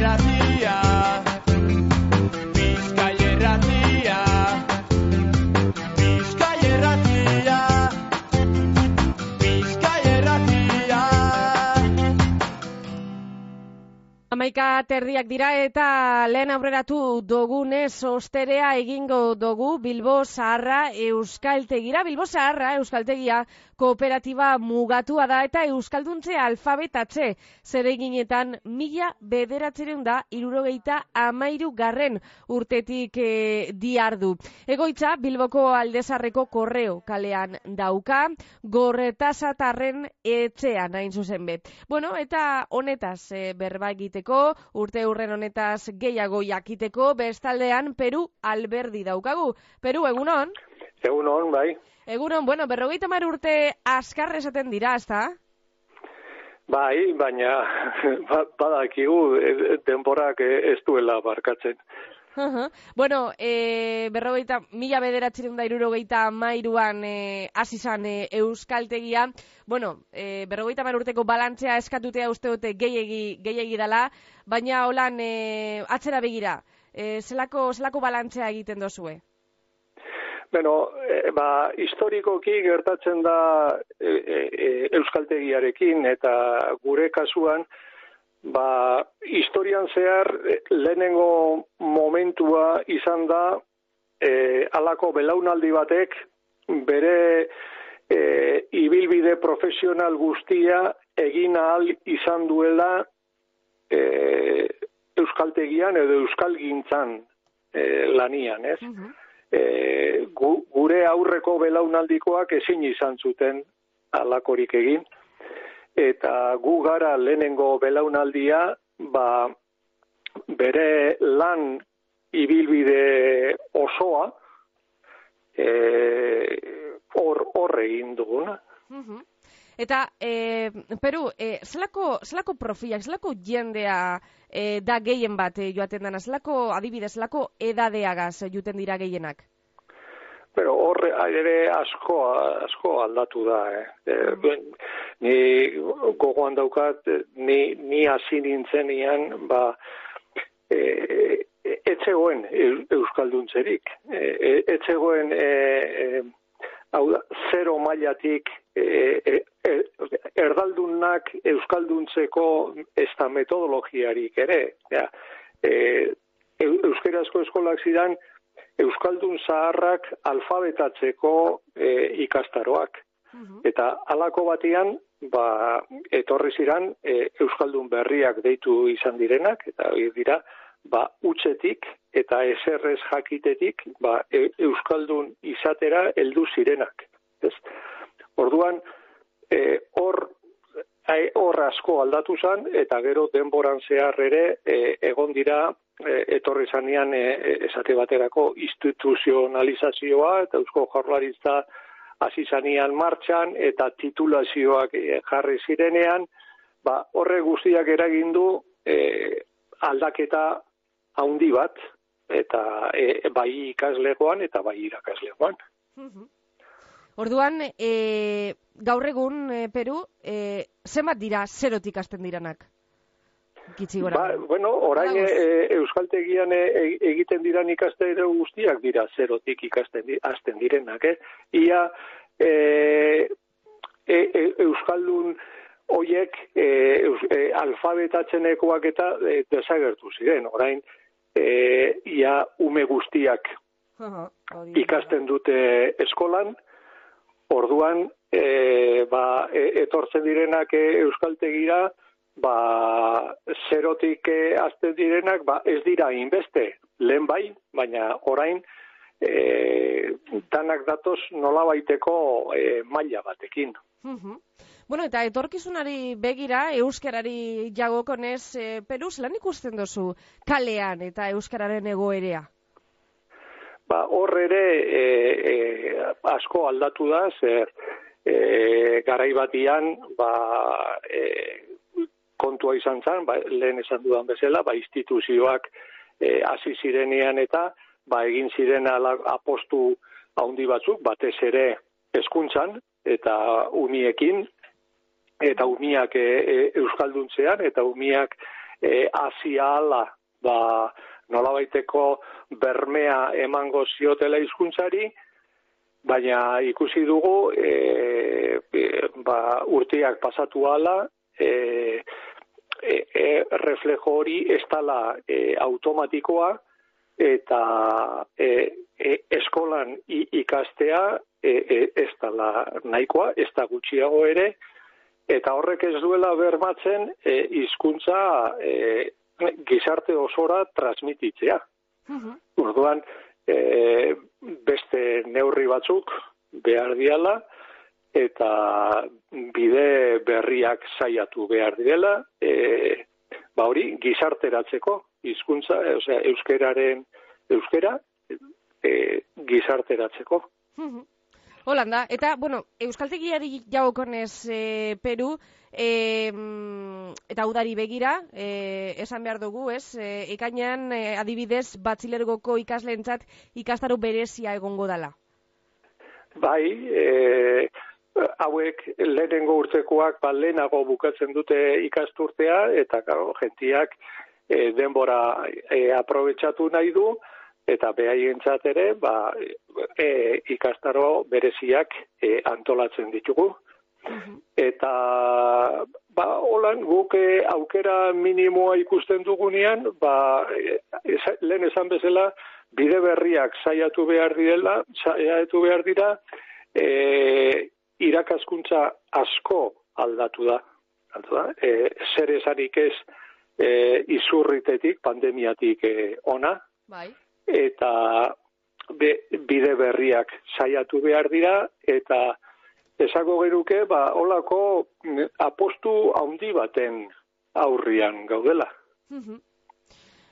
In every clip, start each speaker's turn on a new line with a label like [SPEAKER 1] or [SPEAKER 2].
[SPEAKER 1] la vida.
[SPEAKER 2] Amaika terdiak dira eta lehen aurreratu dogunez osterea egingo dugu Bilbo Zaharra Euskaltegira. Bilbo Zaharra Euskaltegia kooperatiba mugatua da eta Euskalduntze alfabetatze zereginetan mila bederatzeren da irurogeita amairu garren urtetik e, diardu. Egoitza Bilboko aldezarreko korreo kalean dauka, gorretasatarren etxean hain zuzen bet. Bueno, eta honetaz e, berba egiteko, urte urren honetaz gehiago jakiteko, bestaldean Peru alberdi daukagu. Peru, egunon?
[SPEAKER 3] Egunon, bai.
[SPEAKER 2] Egunon, bueno, berrogeita mar urte askar esaten dira, ezta?
[SPEAKER 3] Bai, baina ba- badakigu e, denborak e, ez duela barkatzen.
[SPEAKER 2] Bueno, e, berrogeita, mila bederatzerun da irurogeita mairuan e, hasi zan e, euskaltegia. Bueno, e, berrogeita mar urteko balantzea eskatutea uste dute gehiegi, gehiegi dala, baina holan e, atzera begira, e, zelako, zelako balantzea egiten dozue?
[SPEAKER 3] Beno, e, ba, historikoki gertatzen da e, e, euskaltegiarekin eta gure kasuan ba, historian zehar e, lehenengo momentua izan da e, alako belaunaldi batek bere e, ibilbide profesional guztia egin ahal izan duela e, euskaltegian edo euskalgintzan e, lanian, ez? e, gu, gure aurreko belaunaldikoak ezin izan zuten alakorik egin eta gu gara lehenengo belaunaldia ba, bere lan ibilbide osoa e, hor hor egin duguna.
[SPEAKER 2] Eta, e, Peru, e, zelako, zelako profilak, zelako jendea e, da gehien bat e, joaten dana, zelako adibidez, zelako edadeagaz joaten dira gehienak?
[SPEAKER 3] Pero horre ere asko asko aldatu da, eh. E, ni gogoan daukat ni ni hasi nintzenean ba eh etzegoen euskalduntzerik. Eh etzegoen eh hau da, zero mailatik e, e, e, erdaldunak euskalduntzeko ez da metodologiarik ere. Ja, e, euskerazko eskolak zidan euskaldun zaharrak alfabetatzeko e, ikastaroak. Eta halako batean, ba, etorri ziran e, euskaldun berriak deitu izan direnak, eta hori dira, ba, utzetik eta eserrez jakitetik, ba, e, euskaldun izatera heldu zirenak. Ez? Orduan, e, hor ai- hor asko aldatu zan, eta gero denboran zehar ere e, egon dira e, etorri zanean e, e, esate baterako instituzionalizazioa eta eusko jaurlaritza hasi zanean martxan eta titulazioak e, jarri zirenean, ba, horre guztiak eragin du e, aldaketa haundi bat, eta e, bai ikaslegoan eta bai irakaslegoan.
[SPEAKER 2] Orduan, e, gaur egun, e, Peru, e, zenbat dira zerotik hasten diranak? Gitzi gora.
[SPEAKER 3] Ba, bueno, orain e, euskaltegian e, e- egiten diran ikastero guztiak dira zerotik ikasten di, hasten direnak, eh? Ia e, e, e, euskaldun hoiek e, e, alfabetatzenekoak eta e, desagertu ziren. Orain e, ia ume guztiak ikasten dute eskolan, orduan e, ba, e, etortzen direnak e, euskaltegira, ba, zerotik e, azten direnak, ba, ez dira inbeste, lehen bai, baina orain e, danak datoz nolabaiteko e, maila batekin.
[SPEAKER 2] Mhm. Bueno, eta etorkizunari begira, euskarari jagokonez, e, Peru, zelan ikusten dozu kalean eta euskararen egoerea?
[SPEAKER 3] Ba, hor ere e, e, asko aldatu da, zer e, garai batian ba, e, kontua izan zen, ba, lehen esan dudan bezala, ba, instituzioak e, hasi zirenean eta ba, egin ziren ala, apostu haundi batzuk, batez ere hezkuntzan eta uniekin, eta umiak e, e, euskalduntzean, eta umiak e, asia ala, ba, nolabaiteko bermea emango ziotela hizkuntzari, baina ikusi dugu e, e, ba, urteak pasatu ala, e, e, e, reflejo hori ez dala e, automatikoa, eta e, e, eskolan ikastea e, e, ez dala nahikoa, ez da gutxiago ere, eta horrek ez duela bermatzen e, hizkuntza e, gizarte osora transmititzea.
[SPEAKER 2] Mhm.
[SPEAKER 3] Orduan, e, beste neurri batzuk behar diala, eta bide berriak saiatu behar direla, e, ba hori, gizarteratzeko, hizkuntza, e, osea, euskeraren, euskera, e, gizarteratzeko.
[SPEAKER 2] Holanda, eta, bueno, Euskaltegiari jaukonez e, Peru, e, mm, eta udari begira, e, esan behar dugu, ez? E, ekainan, e, adibidez, batzilergoko ikasleentzat ikastaro berezia egongo dala.
[SPEAKER 3] Bai, e, hauek lehenengo urtekoak ba, lehenago bukatzen dute ikasturtea, eta garo, gentiak e, denbora e, aprobetsatu nahi du, eta behaientzat ere, ba, e, ikastaro bereziak e, antolatzen ditugu. Eta, ba, holan, guk aukera minimoa ikusten dugunean, ba, eza- lehen esan bezala, bide berriak saiatu behar direla, saiatu behar dira, e, irakaskuntza asko aldatu da. Aldatu da. E, zer esanik ez e, izurritetik, pandemiatik e, ona,
[SPEAKER 2] Bai.
[SPEAKER 3] eta be, bide berriak saiatu behar dira, eta esango geruke, ba, holako mm, apostu handi baten aurrian gaudela.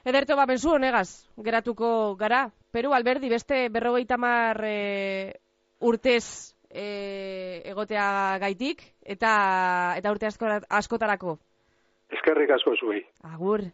[SPEAKER 2] Ederto, ba, benzu honegaz, geratuko gara. Peru, alberdi, beste berrogeita mar e, urtez e, egotea gaitik, eta, eta urte asko, askotarako.
[SPEAKER 3] Eskerrik asko zuei.
[SPEAKER 2] Agur.